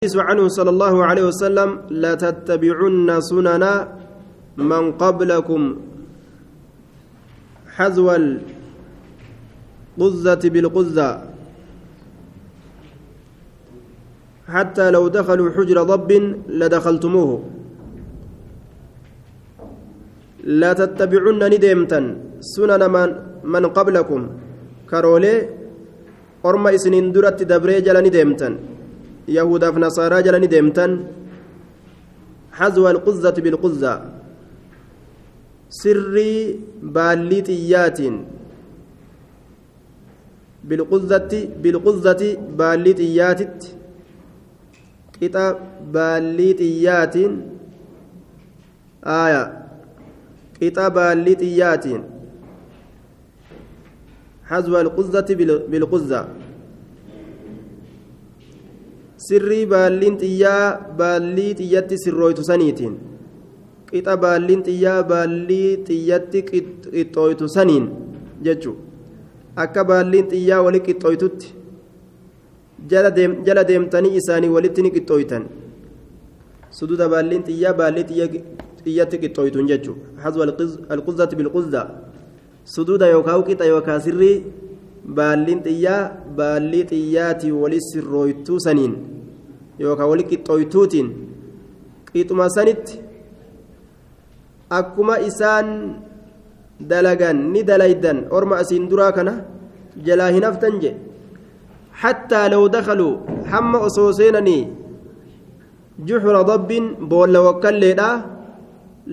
عنه صلى الله عليه وسلم لا تتبعن سنن من قبلكم. حذو القزة بالقزة. حتى لو دخلوا حجر ضب لدخلتموه. لا تتبعن ندمتا سنن من, من قبلكم. كرولي أرمى إسنين درت دبري جل ندمتا yahudaaf nasaaraa jala ni deemtan حذو القزة بالقزة. سري بالي طيات بالقزة بالقزة بالي طيات قطع بالي طيات آية. قطع بالي طيات حذو القزة بالقزة. Sirrii baalliin xiyyaa baallii xiyyatti sirrooytu saniitiin. Qixa baalliin xiyyaa baallii xiyyatti qixxooytu saniin jechu. Akka baalliin xiyyaa wali qixxooytutti jala deemtanii isaanii walitti ni qixxooytan. Sududa baalliin xiyyaa baallii xiyyatti qixxooytun jechu. Hazwa alquzzati bilquzza. Sududa yookaan qixa yookaan sirrii baalliin xiyyaa baallii xiyyaatii wali sirrooytuu saniin yookaan wali qixxooytuutiin qixuma sanitti akkuma isaan dalagan ni dalaydan orma asiin duraa kana jalaa hin haftan je حتى لو دخلوا حم أصوصينني جحر ضب بول وكليدا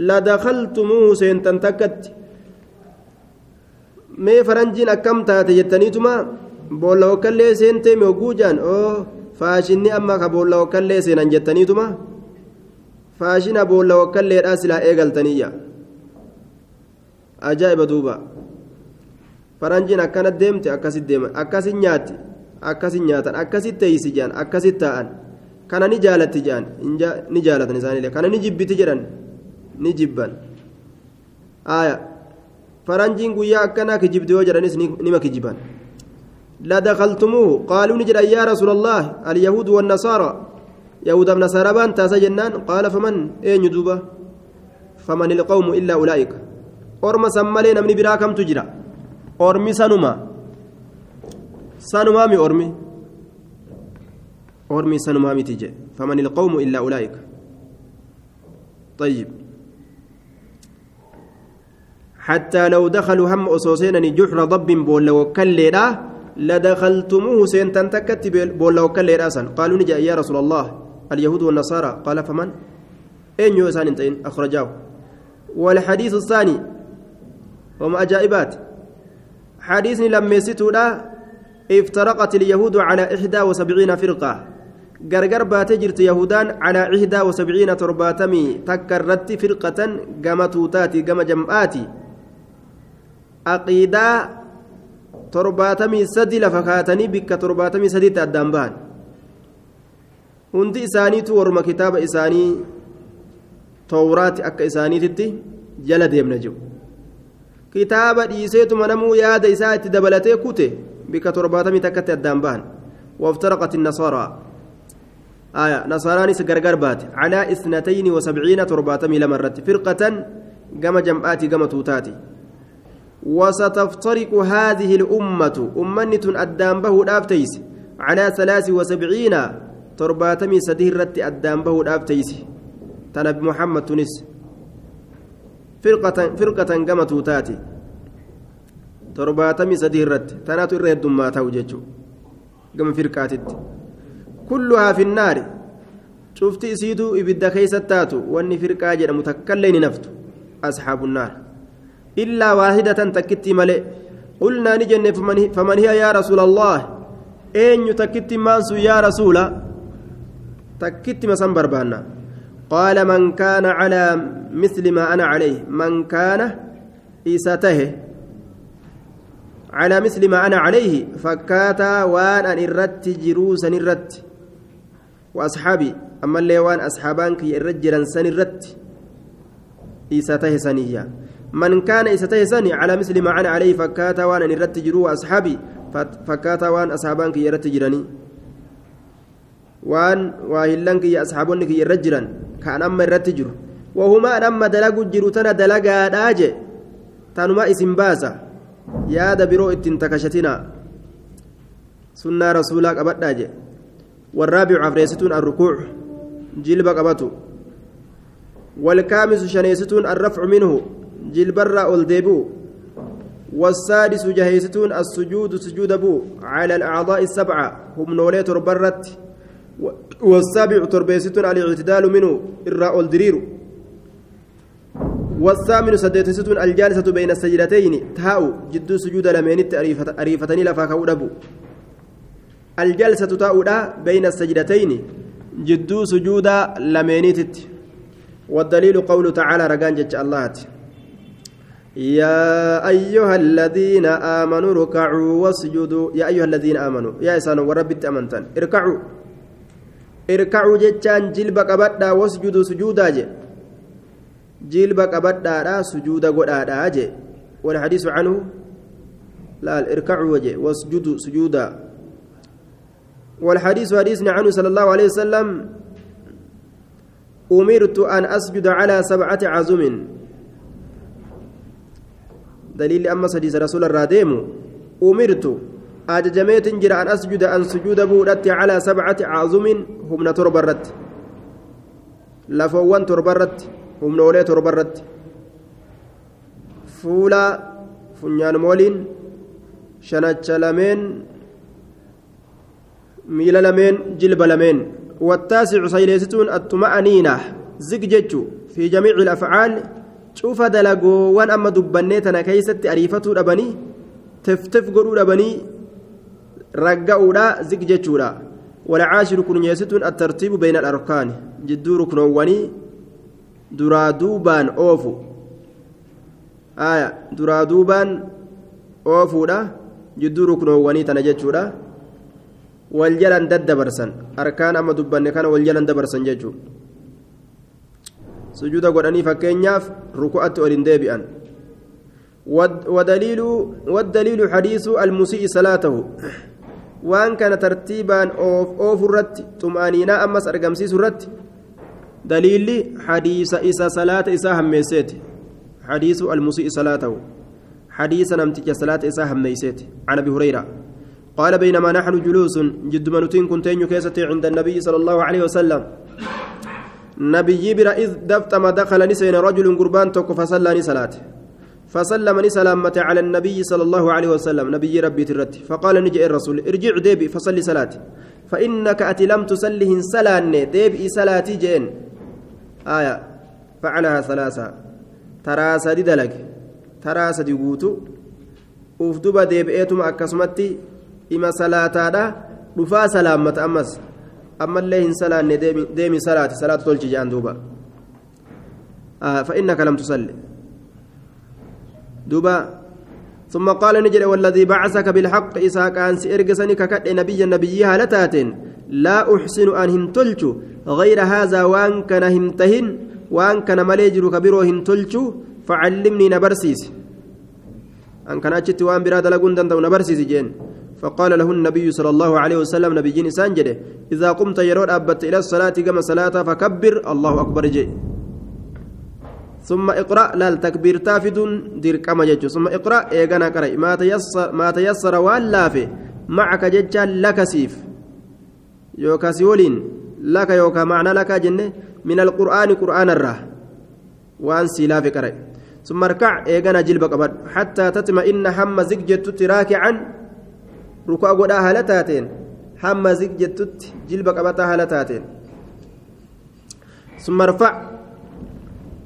لدخلتموه سينتن تكت mee faranjiin akkam taate jettaniituma boolla hokkallee seentee mogguu jaan oo faashinni amma ka boolla hokkallee seenan jettaniituma faashina boolla hokkalleedhaa silaa eegaltaniyya ajaa'iba duuba faranjiin akkana deemte akkasit deeman akkasit nyaatti akkasit nyaatan akkasit teeysi jaan akkasit taa'an kana ni jaalatti jaan ni jaalatan isaaniillee kana ni jibbiti jedhan ni jibban aayaa faranjiin guyyaa akkanaa kijibde yoo jedhanis nima kijiban لدخلتموه قالوا نجد يا رسول الله اليهود والنصارى يهود النصارى بان تاسا جنان قال فمن اين يدوبا فمن القوم الا اولئك orma san malee namni biraa kamtu jira ormi sanuma sanumaami ormi ormi sanumaamiti je faman ilqawmu illaa ulaa'ika طيب حتى لو دخلوا هم أصوصينني جحر ضب بولا وكليرا لدخلتموه سينتن تكت بولا وكليرا سن قالوا نجا يا رسول الله اليهود والنصارى. قال فمن؟ أين يوسان انتين أخرجاه. والحديث الثاني وما أجائبات. حديث لما يستودا افترقت اليهود على إحدى وسبعين فرقة. غرغر باتجرت يهودان على إحدى وسبعين ترباتمي. تكرت فرقة قام توتاتي قام جمعاتي عقيدة ترباتمي سدي لفكاتني بك ترباتمي سدي تأدام بان hundi isaaniitu warma kitaaba isaanii towraati akka isaaniititti jala deemna jiru kitaaba dhiiseetuma namuu yaada isaa itti dabalatee kute bika torbaatamii takkatti addaan bahan وافترقت النصارى آية نصارانيس غرغر بات على اثنتين وسبعين ترباتمي لمرت فرقة قم جمعاتي قم توتاتي وستفترق هذه الأمة أمنة أدام به الأفتيس على ثلاث وسبعين ترباتمي سديرت أدام به الأفتيس تنبي محمد تونس فرقة فرقة قم torbaatamii sadii irratti tanaatu irra heddummaa ta'u jechuudha gama firqaatitti kulluhaa finnaari cufti isiituu ibidda keessa taatu wanni firqaa jedhamu takkallee ni naftu asxaabunnaar illaa takkitti malee qulnaa ni jenne faman hiya yaa rasuula allah eenyu takkitti maansu yaa rasuula takkitti masan barbaanna qaala man kaana calaa misli maa ana calayh man kaana isa tahe على مثل ما أنا عليه فكاتا وان أن إرت جروسا إرت وأصحابي أما اللي وان أصحابان كي الرجلا سن إرت إيساته سنية من كان إيساته سني على مثل ما أنا عليه فكاتا وان أن إرت جرو أصحابي فكاتا وان أصحابان كي إرت جراني hillan kiyya asxaabonni kiyya irra jiran kaan amma irratti jiru wahumaan amma dalagu jiru tana dalagaadhaa je tanuma isin baasa yaada biroo ittiin takashatinaa sunnaa rasuulaa qabadhaa je والرابع عفريستون الركوع جلب قبته والكامس شنيستون الرفع منه جلب الرأول ديبو والسادس جهيستون السجود سجود بو على الأعضاء السبعة. هم نولي تربرت. والسابع تربيستون الاعتدال منه الرأول درير والثامن سديتستون الجالسة بين السجدتين. تاو جدو سجود لمينت أريفتني لفاكو دبو الجلسة تاؤدا بين السجدتين. جدو سجود لمينيتت والدليل قوله تعالى رقان جج الله. يا أيها الذين آمنوا اركعوا واسجدوا. يا أيها الذين آمنوا. يا إسان ورب أمنتن اركعوا. اركعوا جتان جلب قبدا واسجدوا سجودا جي. جلب قبدا سجودا قدا جي. والحديث عنه. لا اركعوا وجه واسجدوا سجودا. والحديث حديثنا عنه صلى الله عليه وسلم. أمرت أن أسجد على سبعة عزم. دليل أما سديس رسول الراديم أمرت أججميت جرى أن أسجد أن سجود بودت على سبعة عزم هم تربرت. لفوان تربرت هم نولي تربرت. فولا فنيان مولين شنتش لمن miila lameen jilba lameen والتاسع سيليستون الطمأنينة زججتشو في جميع الأفعال وان أما دبنيتنا كيست أريفتو لبني تفتف قرو لبني رقعوا لا زججتشو لا والعاشر كن يستون الترتيب بين الأركان جدو ركنواني درادوبان أوفو آية درادوبان أوفو لا جدو ركنواني تنجتشو لا wal jalan daddabarsan arkaan amma dubbanne kana wal dabarsan jechuun sujuuda godhanii fakkeenyaaf ruku'atti ol hin deebi'an والدليل والدليل حديث المسيء صلاته وان كان ترتيبا اوف اوف الرت طمانينه امس ارقمسيس الرت دليل حديث إسا صلاة إسا هميسيت حديث المسيء صلاته حديث نمتك صلاة إسا هميسيت عن أبي هريرة قال بينما نحن جلوس جد منوتين كنتين كيستي عند النبي صلى الله عليه وسلم نبي برا إذ دفتم دخل نسين رجل قربان توك فصلى صلاة فسلم سلامة على النبي صلى الله عليه وسلم. نبي ربي ترت فقال نجي الرسول؟ ارجع ديبي فصلي صلاة فإنك أتي لم تسلهن سلان ديبي صلاتي جين آية. فعلها ثلاثة. ترى سدي دلق. ترى سدي قوتو. ufduba deebi'eetuma akkasumatti ima salaataadha dhufaa salaammata ammas ammallee hin salaanne deemi salaati salaata tolchi jedhan duuba فإنك لم تصلي. دوبا. ثم قال نجري والذي بعثك بالحق إساك أن سإرقسني ككد نبي النبي هالتات لا أحسن أن همتلت غير هذا وأن كان همتهن وأن كان مليجر كبيرو همتلت فعلمني نبرسيس. أن كان أجت وأن براد لقون دندو نبرسيس جين. فقال له النبي صلى الله عليه وسلم نبي جين سانجده إذا قمت يرون أبت إلى الصلاة كما صلاة فكبر. الله أكبر جي. ثم اقرأ لا التكبير تافد؟ دير كما جيتشو. ثم اقرأ إيغانا قرأ ما تيسر ما تيسر واللافي معك جيتشا لك سيف. يوكا سيولين لك يوكا معنى لك جنة؟ من القرآن قرآن الراه وأن سيلافي قرأ ثم اركع إيغانا جلبك حتى تطمئن حم زجت راكعا. ركوع قدا هالتاتين حم زجت جلبك أبد هالتاتين ثم ارفع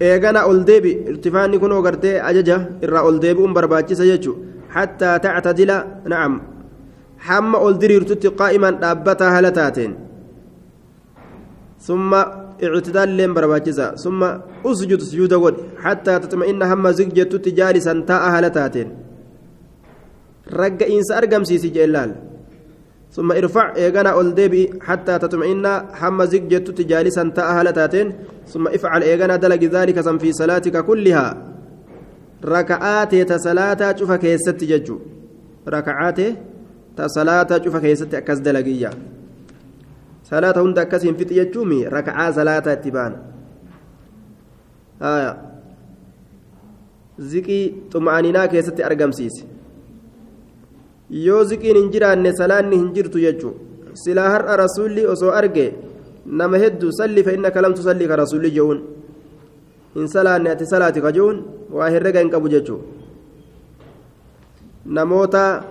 eegana ol deebi irtifaanni kun gartee ajaja irraa ol deebi'uun barbaachisa jechuun hattaa tactadila na'am hamma ol diriirtutti qaa'iman dhaabbataa haala taateen summa ictidaalleen barbaachisa summa usjud sujuuda godhi hattaa tatma'inna hamma zigjettutti jaalisan taa'a haala taateen Argamsiisi jee laal ثم ارفع إيغانا أول ديبي حتى تطمئن. حم زجت جالسا تاهل تاتين. ثم افعل إيغانا دلق ذلك في صلاتك كلها. ركعات تسلاتا شوف كيست ججو. ركعات تسلاتا شوف كيست اكز دلقيا salaata hunda akkasiin fixi jechuun raka'aa salaataa itti baana ziqii xuma'aninaa keessatti argamsiise yoo ziqiin hin jiraanne salaanni hin jirtu jechuun silaa har'a rasuulli osoo arge nama hedduu salli fa innaka lam tusalli ka rasuulli je'uun hin salaanne ati salaati ka je'uun waa herrega hin qabu jechuun. Namoota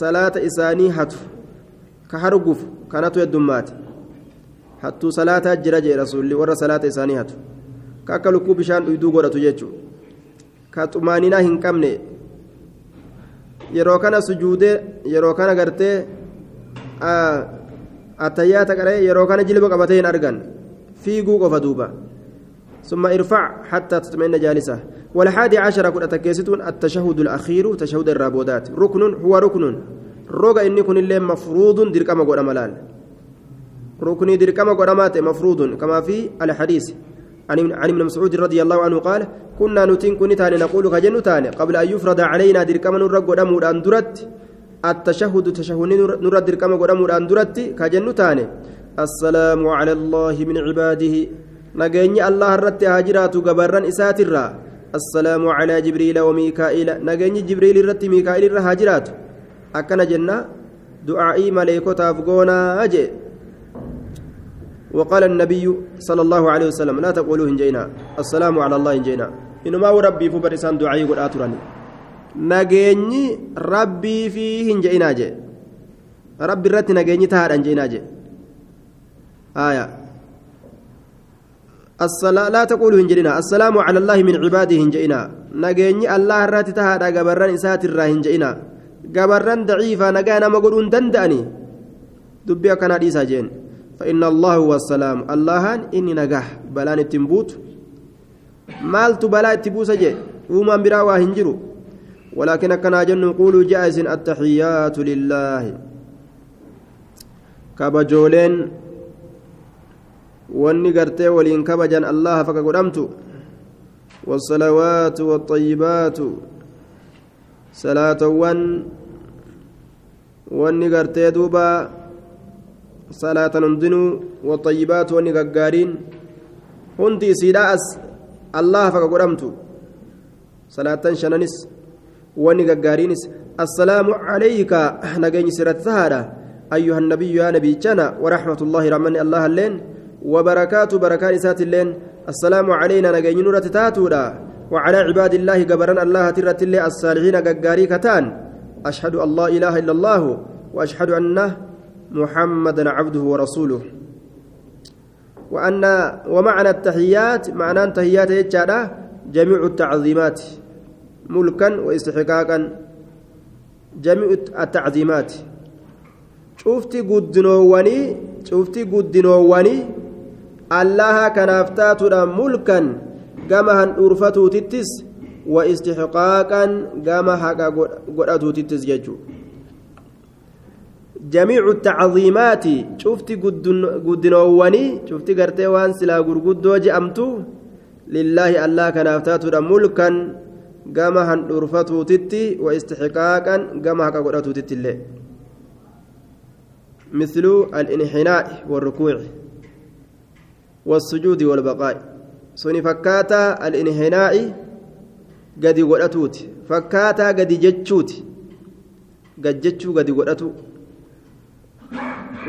salaata isaanii hatu ka arguuf kanatu heddummaate hattuu salaataa jira jee rasuulli warra salaata isaanii hatu. Ka akka lukkuu bishaan dhuyduu godhatu jechuun. Ka xumaaninaa hin qabne yeroo kana sujuudee yeroo kana gartee attayyaata qaree yeroo kana jilba qabatee hin argan. Fiiguu qofa duuba. ثم ارفع حتى تطمئن جالسة والحادي عشر كنت تكيستون التشهد الأخير تشهد الرابودات ركن هو ركن روغا إني كن اللي مفروض دركما ملال ركني دركما قول مفروض كما في الحديث عن ابن مسعود رضي الله عنه قال كنا نتين كن تاني نقول كجن تاني قبل أن يفرض علينا دركما نرق ودمود أن درت. التشهد تشهد نرد دركما ودمود أن درت كجن تاني. السلام على الله من عباده. نجيني الله رت هاجرات جبران إساترا السلام على جبريل وميكائيل. نجيني جبريل رت ميكائيل هاجرات. أكن جنة دعائي ملائكة أفغونا أجي. وقال النبي صلى الله عليه وسلم لا تقولوا هنجينا السلام على الله هنجينا إنما ربي فبرسان دعائي قد آتراني ربي فيه هنجينا جي. ربي هنجينا جي. آية. لا تقولوا هنجينا السلام على الله من عباده هنجينا نجيني الله رات تهار قبران إسات الرا قبران ضعيفة نجانا مقولون دندأني. دبي كان حديثا جين فإن الله هو السلام. الله إني نجح. بلان التنبوت. مالت بلا التبوس جي. وما برا وهنجرو ولكن كان جن نقول جائز التحيات لله. كبجولين wanni gartee waliin kabajan allaha والصلوات والطيبات. wanni gartee duuba salaatan gaggaariin hundi isiidha as allaha faka godhamtu salaatan shananis wanni gaggaariinis assalaamu calayka nageenyi sirratti tahaadha أيها النبي يا نبي جنا ورحمة الله رحمني الله اللين. وبركاته بركات إسات اللين. السلام علينا نجين نورة تاتودا وعلى عباد الله جبران الله ترت الله الصالحين جاري كتان. أشهد لا إله إلا الله. وأشهد أنه محمدا عبده ورسوله. وأن ومعنى التحيات معنى التحيات يجعل جميع التعظيمات. ملكا واستحقاقا. جميع التعظيمات. شفتي قدنواني شفتي قدنواني الله كان افتاتنا ملكا كما هن أرفتو تتس واستحقاقا كما قرأتو تتس يجو جميع التعظيمات. شفتي قدنواني شفتي قرتي وان سلا جأمتو. لله الله كان افتاتنا ملكا تتي واستحقاقا تتي مثل الانحناء والركوع والسجود والبقاء. سوني فكاتا الانحناء قد فكاتا قد قد قد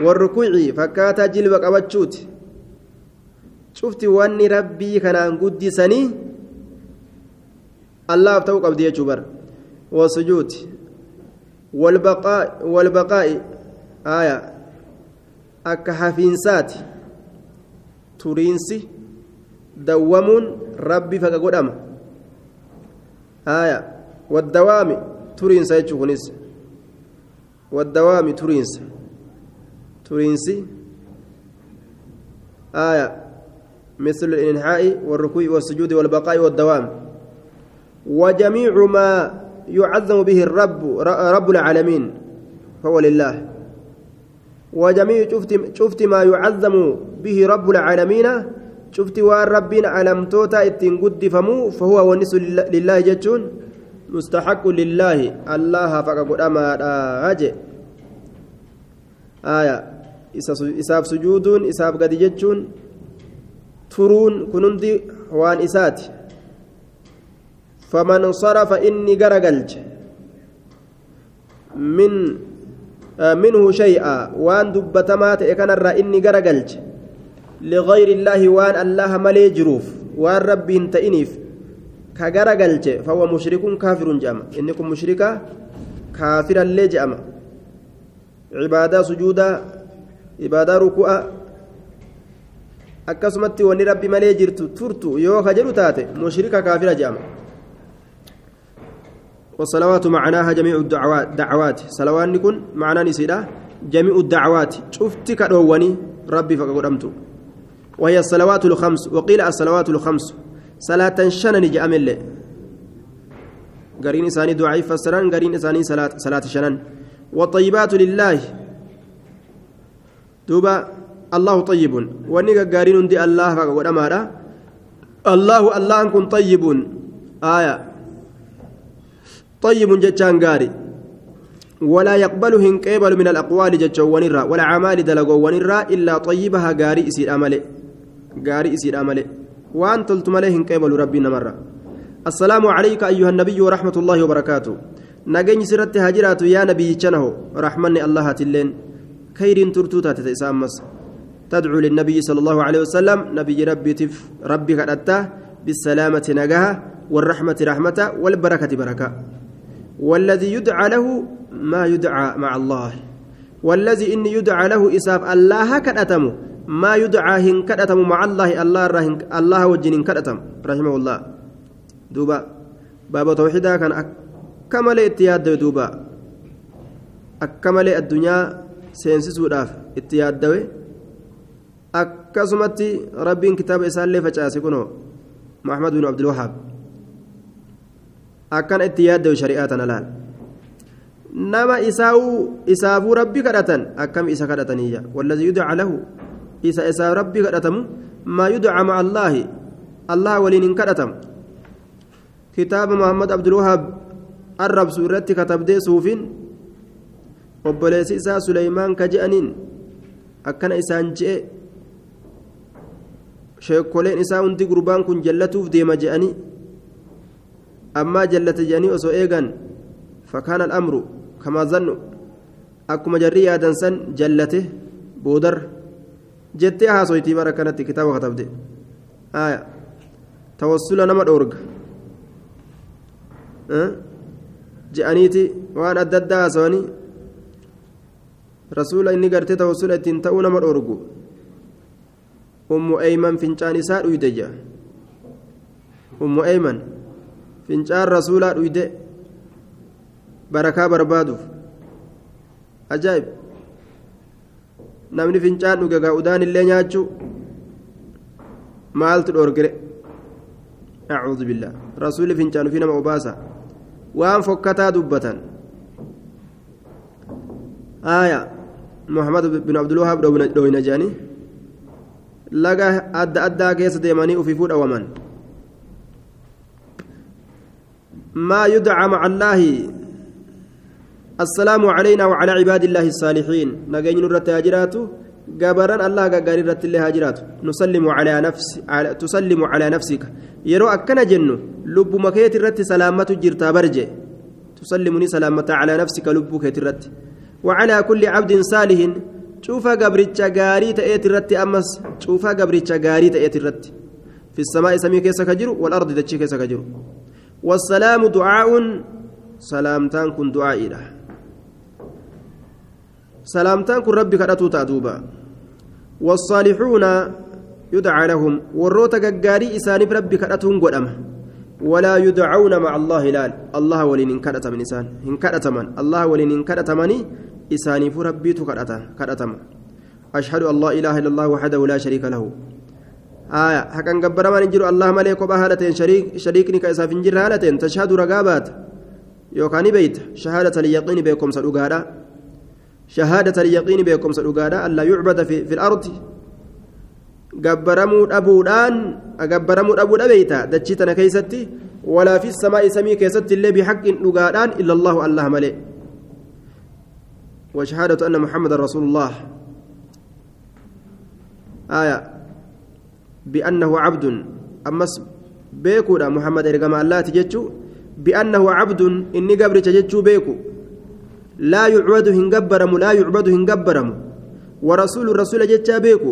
والركوع فكاتا جلب قبتشوت شفت واني ربي كان قدسني الله افتو قبدي يجبر والسجود والبقاء والبقاء آية turiinsi dawwamuun rabbi faqa godhama aya waddawaami turiinsa jechuu kunis waddawaami turiinsa turiinsi aya مثل الإنحاء والركوع والسجود والبقاء والدوام. وجميع ما يعظم به الرب رب العالمين فهو لله. وجميع شفت شفت ما يعظم به رب العالمين شفت وان ربنا علمتوتا اتن فمو فهو ونس لله جتون مستحق لله. الله فقد أما أجي آية. Isaaf sujuuduun isaaf gadi jechuun turuun kun hundi waan isaati faman sarafa inni garagalche min minhu shay'a waan dubbatamaa ta'e kanarraa inni garagalche ligayri illaahi waan allaha malee jiruuf waan rabbi hin ta'iniif ka garagalche fahuwa mushrikun kaafirun je'ama inni kun mushrika kaafirallee je'ama ibaadaa ruku'a akkasumatti wanni rabbi malee jirtu turtu yoo ka taate mushrika kaafira je'ama. والصلوات معناها جميع الدعوات دعوات صلوات نكون معناه نسيدا جميع الدعوات شفت كدواني ربي فقدمت وهي الصلوات الخمس وقيل الصلوات الخمس صلاة شنن الله قرين إساني دعاء فسران قرين إساني صلاة صلاة شنن والطيبات لله دوبا الله طيب ونيغا قارين دي الله فقد أمارا الله الله كن طيب آية طيب جتان قاري ولا يقبل هنكيبل من الأقوال جتشون الرا ولا أعمال دلقون الرا إلا طيبها قاري إسير أمله قاري إسير أمله وأن تلت مليه هنكيبل ربنا مرة السلام عليك أيها النبي ورحمة الله وبركاته نجني سرت هاجرات يا نبي جنه رحمني الله تلين خير ترتوتا تتسامس تدعو للنبي صلى الله عليه وسلم نبي ربي تف ربي قد بالسلامة نجاها والرحمة رحمة والبركة بركة. والذي يدعى له ما يدعى مع الله. والذي إن يدعى له إساف الله كدتم ما يدعى هن كدتم مع الله الله رهن الله وجن كدتم رحمه الله. دوبا. باب توحيدا كان أكمل اتياد دوبا. أكمل الدنيا سينسسوداف اتياد دوي akkasumatti rabbiin kitaaba isaallee facaase kunoo maxamed bin abdulwahaab akkana itti yaaddewu shari'aa tana laal nama isaa'uu isaafuu rabbi kadhatan akkam isa kadhataniyya wallazi yudca lahu isa isaa rabbi kadhatamu maa yudca maca allaahi allah waliin hin kadhatamu kitaaba muhammad abdulwahaab arrabsu irratti katabdee suufin obboleessi isaa suleymaan ka je'aniin akkana isaan je'e sheekoleen isaa hundi gurbaan kun jallatuuf deema je'anii ammaa jallate je'anii osoo eegan fakkaana al'amru kamaa zannu akkuma jarri yaadan san jallate boodar jettee haasoytii bara kanatti kitaaba katabde tawassula nama dhoorga je'aniiti waan adda addaa haasawanii rasuula inni gartee tawassula ittiin ta'uu nama dhoorgu ummu eeyman fincaan isaa dhuyde jea ummu eeyman fincaan rasuulaa dhuyde barakaa barbaaduuf ajaa'ib namni fincaan dhuge gaa'udaan illee nyaachuu maaltu dhoorgire acuudu billah rasuulli fincaan ufii nama obaasa waan fokkataa dubbatan aya muhammad bin abdulwahaab dhoyna jedhanii laga adda addaa keessa deemanii ufii fuudhawaman. Maa yudca maca allaahi السلام علينا وعلى عباد الله الصالحين نجين نرت هاجرات جبران الله قال رت الله هاجرات نسلم على نفس على تسلم على نفسك يرو أكن جنو لب مكيت الرت سلامة جرتا برجة تسلمني سلامة على نفسك لب كيت الرت وعلى كل عبد صالح. شوف قبرتش غاري تأتي الرت أمس. شوف قبرتش غاري تأتي الرت. في السماء سمي كيس كجرو والأرض دتشي كيس كجرو. والسلام دعاء. سلامتان كن دعائي له سلامتان كن ربي كرتو تأدوبا. والصالحون يدعى لهم. وروتا غغاري إساني ربي كرتون غدما ولا يدعون مع الله لال. الله ولين كرت من انسان إن كرت من. الله ولين كرت مني. اساني فربي تكرت كرتم اشهد ان لا اله الا الله وحده لا شريك له آية حكا قبر ما نجر الله ملك وبهالتين شريك شريكني كيسا فنجر هالتين تشهد رقابات يوكاني بيت شهادة اليقين بكم سلوغادا شهادة اليقين بكم سلوغادا ألا يعبد في, في الأرض قبرمو أبودان قبرمو أبود أبيتا دجتنا كيستي ولا في السماء سمي كيستي اللي بحق لغادان إلا الله الله ملئ وشهادة أن محمد رسول الله. آية. بأنه عبد. أمس بيكودا محمد إرقام الله تجتشو بأنه عبد إني قبر تجتشو بيكو. لا يعبد هنقبرم لا يعبد هنقبرم. ورسول الرسول جتشا بيكو.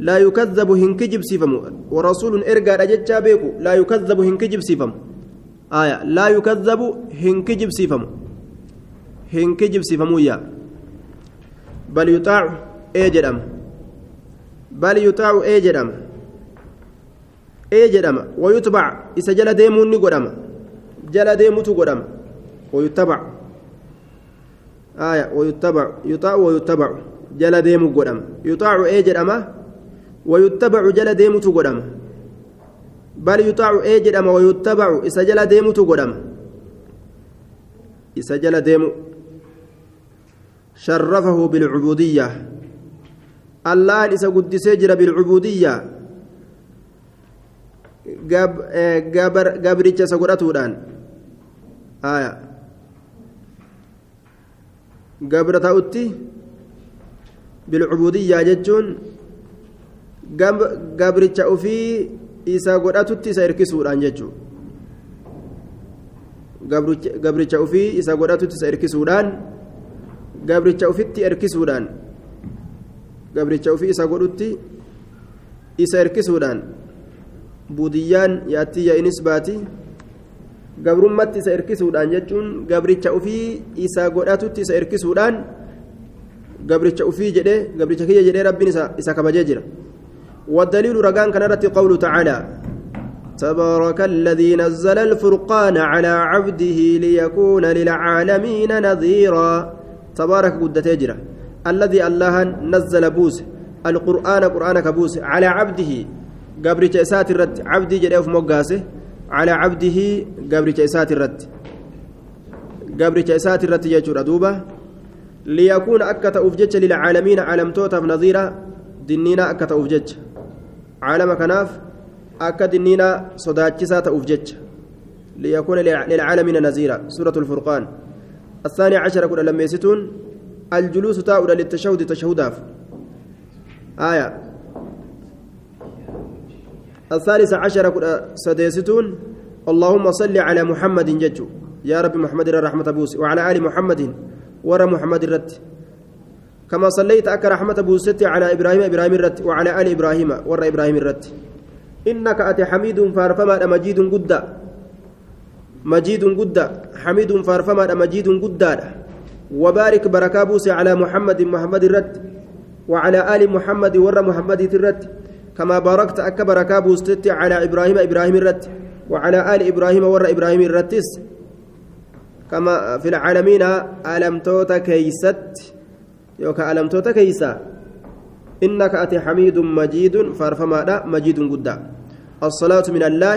لا يكذب هنكجب سيفم. ورسول إرقاد جتشا بيكو. لا يكذب هنكجب سيفم. آية. لا يكذب هنكجب سيفم. هنكجب سيفم يا بل يطاع إيجرم بل يطاع إيجرم إيجرم ويتبع إسجل ديمون نقدم جل ديموت قدم ويتبع آية ويتبع يطاع ويتبع جل ديمو قدم يطاع إيجرم ويتبع جل ديموت قدم بل يطاع إيجرم ويتبع إسجل ديموت قدم إسجل ديمو شرفه بالعبودية الله إذا قد سجر بالعبودية gabricha isa godhatuudhaan aya gabra ta'utti bilcubudiyyaa jechuun gabricha ufii isa godhatutti isa irkisuudhaan jechuu gabricha ufii isa godhatutti isa irkisuudhaan gabricha ufitti erkisuudhaan gabricha ufii isa godhutti isa erkisuudhaan budiyyaan yaatiyya inis baati gabrummatti isa erkisuudhaan jechuun gabricha ufii isa godhatutti isa erkisuudhaan gabricha ufii jedhe gabricha kiyya jedhee rabbiin isa kabajee jira والدليل رقان كان رتي قوله تعالى تبارك الذي نزل الفرقان على عبده ليكون للعالمين نذيرا تبارك قد تجرى الذي الله نزل بوس القرآن قرآن كبوس على عبده قبرك إسات الرد عبدي جريف موقاسه على عبده قبرك إسات الرد. قبرك إسات الرد يجور دوبة ليكون أكت أفجج للعالمين عالم توتف نظيرا دنينا أكت أفجج عالم كناف أكد دنينا صداتشسات أفجج ليكون للعالمين نذيرا سورة الفرقان. الثاني عشر كنا لما يستون الجلوس تاؤل للتشهد تشهداف. آية. الثالث عشر saddeessoon اللهم صل على محمد jechuu yaa rabbi Muhammad irra rahmata buusi وعلى آل محمد warra Muhammad irratti كما صليت akka rahmata buuste على إبراهيم Ibraahim irratti وعلى آل إبراهيم warra Ibraahim irratti إنك ati حميد faarfamaa مجيد guddaa. مجيد قد حميد faarfamaa مجيد guddaa وبارك baraka buusi على محمد Muhammad irratti وعلى آل محمد warra Muhammad irratti. كما باركت أكبر كابوستي على إبراهيم إبراهيم الرت وعلى آل إبراهيم ور إبراهيم الرتس كما في العالمين ألم توت كيست؟ يوكا ألم توت كيسا؟ إنك أتي حميد مجيد فارفما مجيد قدا الصلاة من الله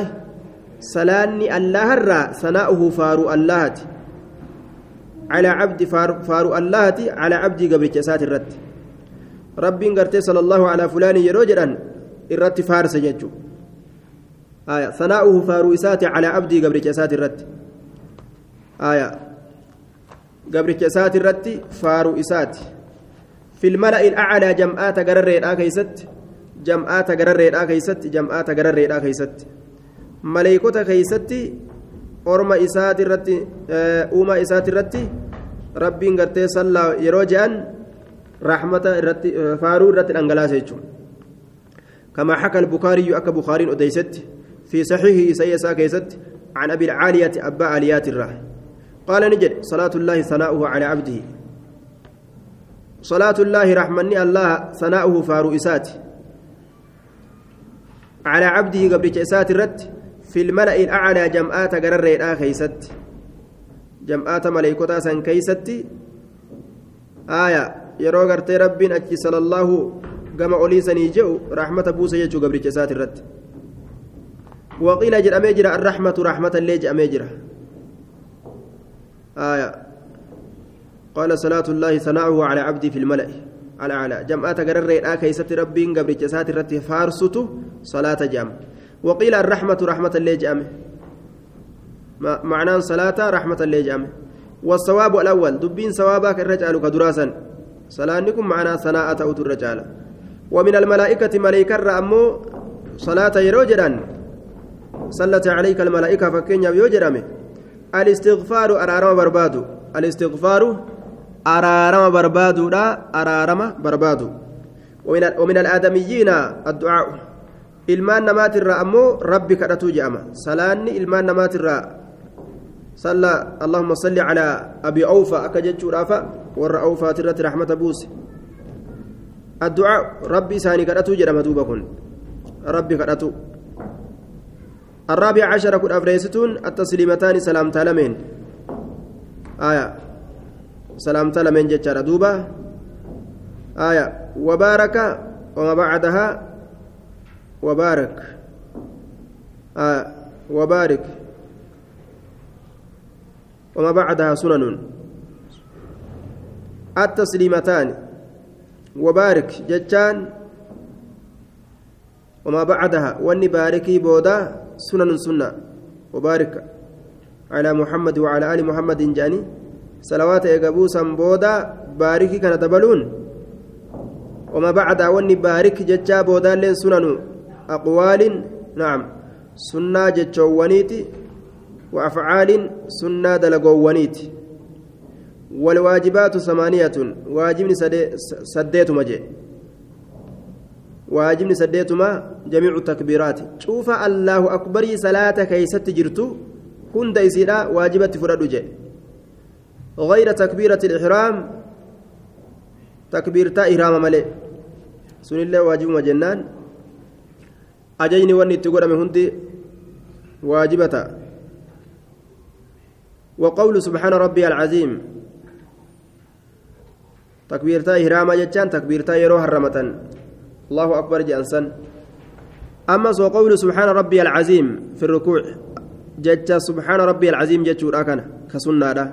سلاني الله الرا سناؤه فارو الله على عبد فارو الله على عبد قبل جسات الرت ربي قرتي صلى الله على فلان يروجرا irratti faarsa jechuun aya sanaa'uhu faaruu isaati calaa abdii gabricha isaati irratti aya gabricha isaati irratti faaruu isaati filmala'i aclaa jam'aata gararreedhaa keeysatti jam'aata gararreedhaa keeysatti jam'aata gararreedhaa keeysatti maleeykota keeysatti orma isaati irratti uumaa isaati irratti rabbiin gartee sallaa yeroo je'an rahmata irratti faaruu irratti dhangalaasa jechuudha كما حكى البخاري أكا بخاري أديست في صحيحه سيسا كيست عن أبي العالية أبا عاليات الراه قال نجد صلاة الله ثناؤه على عبده صلاة الله رحمني الله ثناؤه فاروئسات على عبده قبل جئسات الرد في الملأ الأعلى جمعات قرر كيست جمعات ملائكتا سن كيست آية يرو غرتي رب أجي صلى الله gama oliisanii je'u raaxmata buusa jechuu gabricha isaati irratti waqiila jedhamee jira arraxmatu raaxmatallee jedhamee jira آية قال صلاة الله ثناؤه على عبدي في الملأ على على جمعات قرر ريدا كيست ربي قبل جسات الرت فارسته صلاة جام وقيل الرحمة رحمة اللي جام معناه صلاة رحمة اللي والصواب الأول دبين صوابك الرجال كدراسا. صلاة معنا ثناء أوت الرجال. ومن الملائكة ملائكة رأمو صلاة يروجران صلت عليك الملائكة فكين يوجرامي الاستغفار أرارما بربادو. الاستغفار أرارما بربادو لا أرارما بربادو. ومن, ومن الآدميين الدعاء. Ilmaan namaatirraa ammoo rabbi kadhatu je'ama. Salaanni ilmaan namaatirraa صلى اللهم صل على أبي أوفى أكجت شرافة ور أوفى ترت رحمة بوس الدعاء ربي ساني كرتو جرم دوبكن ربي كرتو الرابع عشر كن أفريستون التسليمتان سلام تلمين آية سلام تلمين جتشار دوبة آية وبارك وما بعدها وبارك. آه وبارك. وما بعدها سنن. التسليمتان. وبارك جتان. وما بعدها. واني باركي بودا سنن سنة. وبارك. على محمد وعلى آل محمد جاني. صلوات إيقابوسا بودا باركي كان تبلون. وما بعدها. واني بارك جتا بودا لين سنن أقوال نعم. سنة جتشوانيتي وأفعال سنة دلقوانيتي والواجبات ثمانية. واجب سديت مجي واجب سديت ما جميع التكبيرات. شوف الله أكبر صلاة كيست جرتو هند إسيرا واجبة فرد جي. غير تكبيرة الإحرام تكبيرتا إحرام ملي. سن الله واجب مجنان ajajni wanni itti godhame hundi waajibata. وقول سبحان ربي العظيم تكبيرتا إهراما جتان تكبيرتا يرو هرمة الله أكبر جانسا أما وقول سبحان ربي العظيم في الركوع جتا سبحان ربي العظيم جتشور أكنا كسنة ده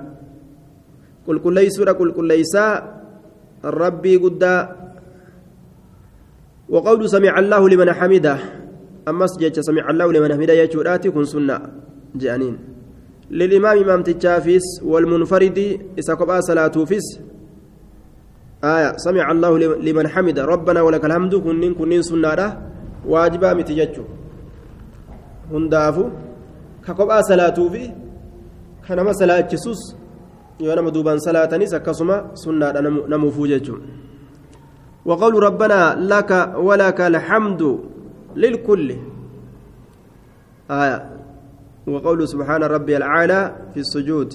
قل كل ليس قل كل ليس ربي قد وقول سمع الله لمن حمده سمع الله لمن حمده يجوراتي كن سنة جانين للإمام إمام تجافيس والمنفرد إذا قبأ صلاة فيس آية سمع الله لمن حمد ربنا ولك الحمد كنين كنين سنة واجبا متججو هندافو كقبأ صلاة في كنما صلاة جسوس يونما دوبان صلاة نيس كسما سنة نمو فوججو وقول ربنا لك ولك الحمد للكل. آية. وقول سبحان ربي العالى في السجود.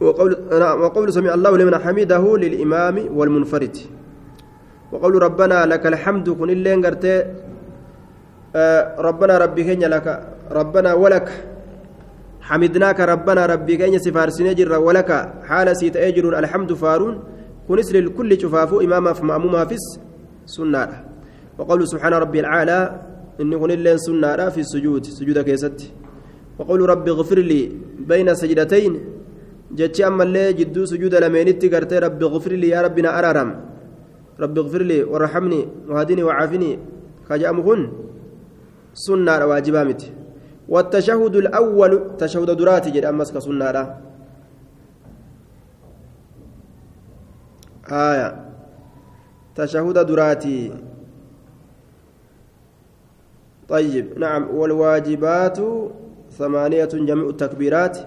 وقول وقول سمع الله لمن حمده للإمام والمنفرد. وقول ربنا لك الحمد كن اللين قرتي آه ربنا ربي كين لك ربنا ولك. حمدناك ربنا ربي كين سفارسين جر ولك. حال سيت أجر الحمد فارون. كنس للكل شفافو إماما فمأموما فيس سنة. وقول سبحان ربي العالى إن يكون اللين سنة في السجود سجود كيست وقول ربي اغفر لي بين سجدتين. جتش أما اللي جدو سجود لمينتي قرتي ربي اغفر لي يا ربنا أرارم. ربي اغفر لي وارحمني وهدني وعافني. كجأم كن سنة واجبامت والتشهد الأول تشهد دراتي جد أمس كسنة آية. تشهد دراتي. طيب نعم. والواجبات ثمانية جميع التكبيرات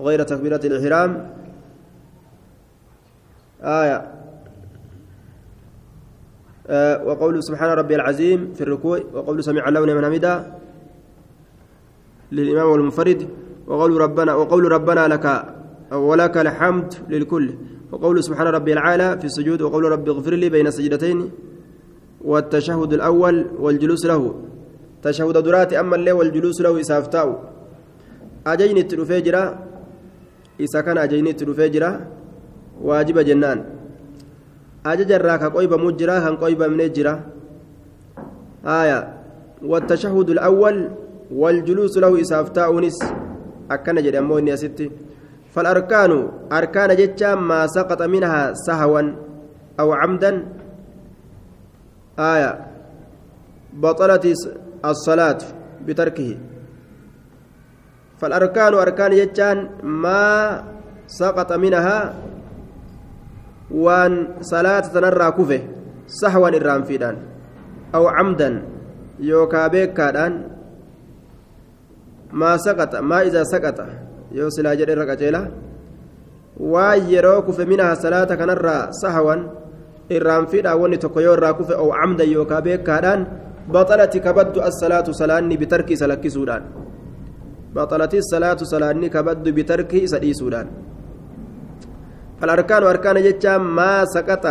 غير تكبيرة الإحرام. آية. آه وقول سبحان ربي العظيم في الركوع وقول سمع الله لمن حمده للإمام والمنفرد وقول ربنا وقول ربنا لك ولك الحمد للكل وقول سبحان ربي العالى في السجود وقول ربي اغفر لي بين السجدتين والتشهد الأول والجلوس له. تشهد دراتي أما اللي والجلوس له إسافتاو أجيني التلفيجرة إسا كان أجيني التلفيجرة واجب جنان. أجج الراكا قويبة مجرى هن قويبة من الجرة آية والتشهد الأول والجلوس له إسافتاو نس. أكن جري أمو إني أستي. فالأركان أركان جتشا ما سقط منها سهوا أو عمدا. آية بطلت الصلاة بتركه فالأركان أركان يجان ما سقط منها وان صلاة تنرى كفه fiidhaan aw camdan yookaa beekaadhaan maa saqaxa maa idaa saqaxa yoo silaa jedhe irra qaceela waan yeroo kufe minaha salaata kanarraa sahwan irraan fiidhaan wanni tokko yoo irraa kufe yookaa beekaadhaan baxalati kabaddu assalaatu salaanni bitarkii isa lakkisuudhaan baxalati salaatu salaanni kabaddu bitarkii isa dhiisuudhaan فالأركان أركان جتشا ما سقط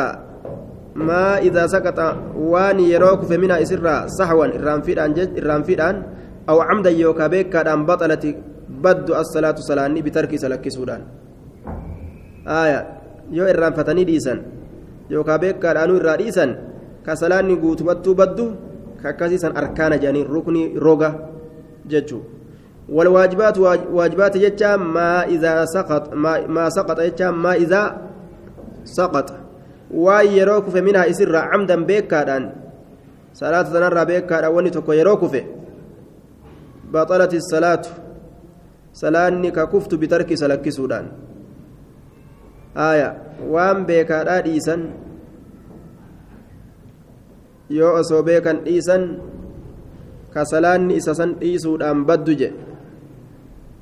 ما إذا سقط وان يروك فمنها إسرا صحوا إرام فيدان جد إرام فيدان أو عمدا يوكا بيكا بطلت بد الصلاة صلاني بترك سلك سودان. آية يو إرام فتني ديسان يوكا بيكا دانو إرا ديسان كسلاني قوت بدو بدو كاكاسيسان أركان جاني ركني روغا جتشو والواجبات واجبات جتا ما إذا سقط ما, ما سقط جتا ما إذا سقط ويروك منها إسر عمدا بيكادان صلاة تنرى بيكادا وني تكو يروك بطلت الصلاة salaanni ka kuftu bitarki salakkisuudhaan. Aya waan beekaadhaa dhiisan yoo osoo beekan dhiisan ka salaanni isa san dhiisuudhaan baddu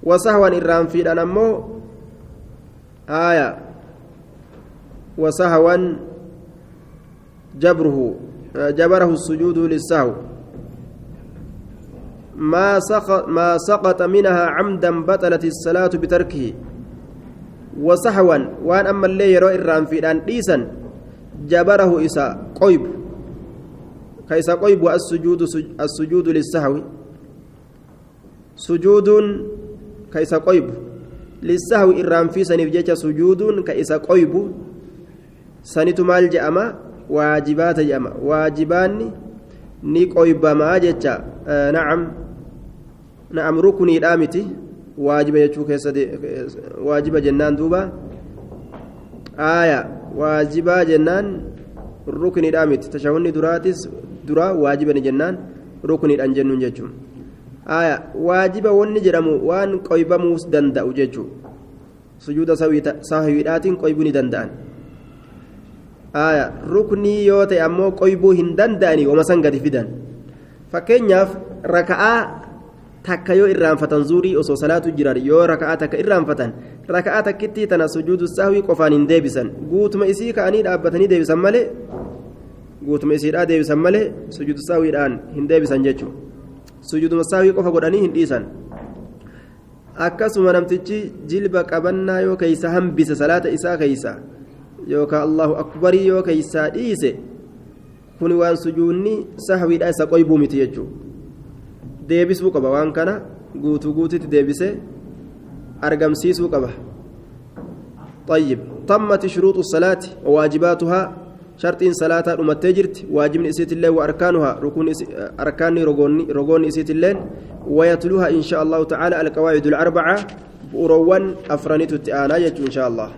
وسهوا إرام في أنمو آية وسهوا جبره جبره السجود للسهو ما سقط منها عمدا بطلت الصلاة بتركه وسهوا وان أما اللي يرى إرام في ديسا جبره إسا قيب كيس قيب السجود السجود للسهو سجود ka isa qoybu lissahwi irraanfiisaniif jecha sujuuduun ka isa qoybu sanitu maal je'ama waajibaata je'ama waajibaanni ni qoybamaa jecha nacam nacam rukuniidhaa miti waajiba jechuu keessatti waajiba jennaan duuba aaya waajibaa jennaan rukuniidhaa miti tashahunni duraatis duraa waajibani jennaan rukuniidhaan jennuun jechuun waajiba wanni jedhamu waan qoybamuus danda'u jechuun sujuuda sahwiidhaatiin qoybuu ni danda'an ruknii yoo ta'e ammoo qoybuu hin danda'anii wama san gadi fidan fakkeenyaaf raka'aa takka yoo irraanfatan zuurii osoo salaatu jiran yoo raka'aa takka irraanfatan raka'aa takkittii tana sujuudu sahwii qofaan hin deebisan guutuma isii ka'anii dhaabbatanii deebisan malee guutuma isiidhaa deebisan malee sujuudu sahwiidhaan hin deebisan jechuudha. sujuduma saawii qofa godhanii hin dhiisan akkasuma namtichi jilba qabannaa yoo keeysa hambise salaata isaa keeysa yookaan allahu akbarii yoo keeysaa dhiise kuni waan sujuunni sahwiidha isa qoybuu miti jechuudha deebisuu qaba waan kana guutuu guutitti deebisee argamsiisuu qaba طيب تمت شروط الصلاة وواجباتها sharxiin salaataa dhumattee jirti waajibni isiitillee wa arkaanuhaa rukuun arkaanni rogoonni isiitilleen wayatluha insha allahu tacaala alqawaacidu alarbacaa bu'uroowwan afranitu itti aanaa jechuu insha allah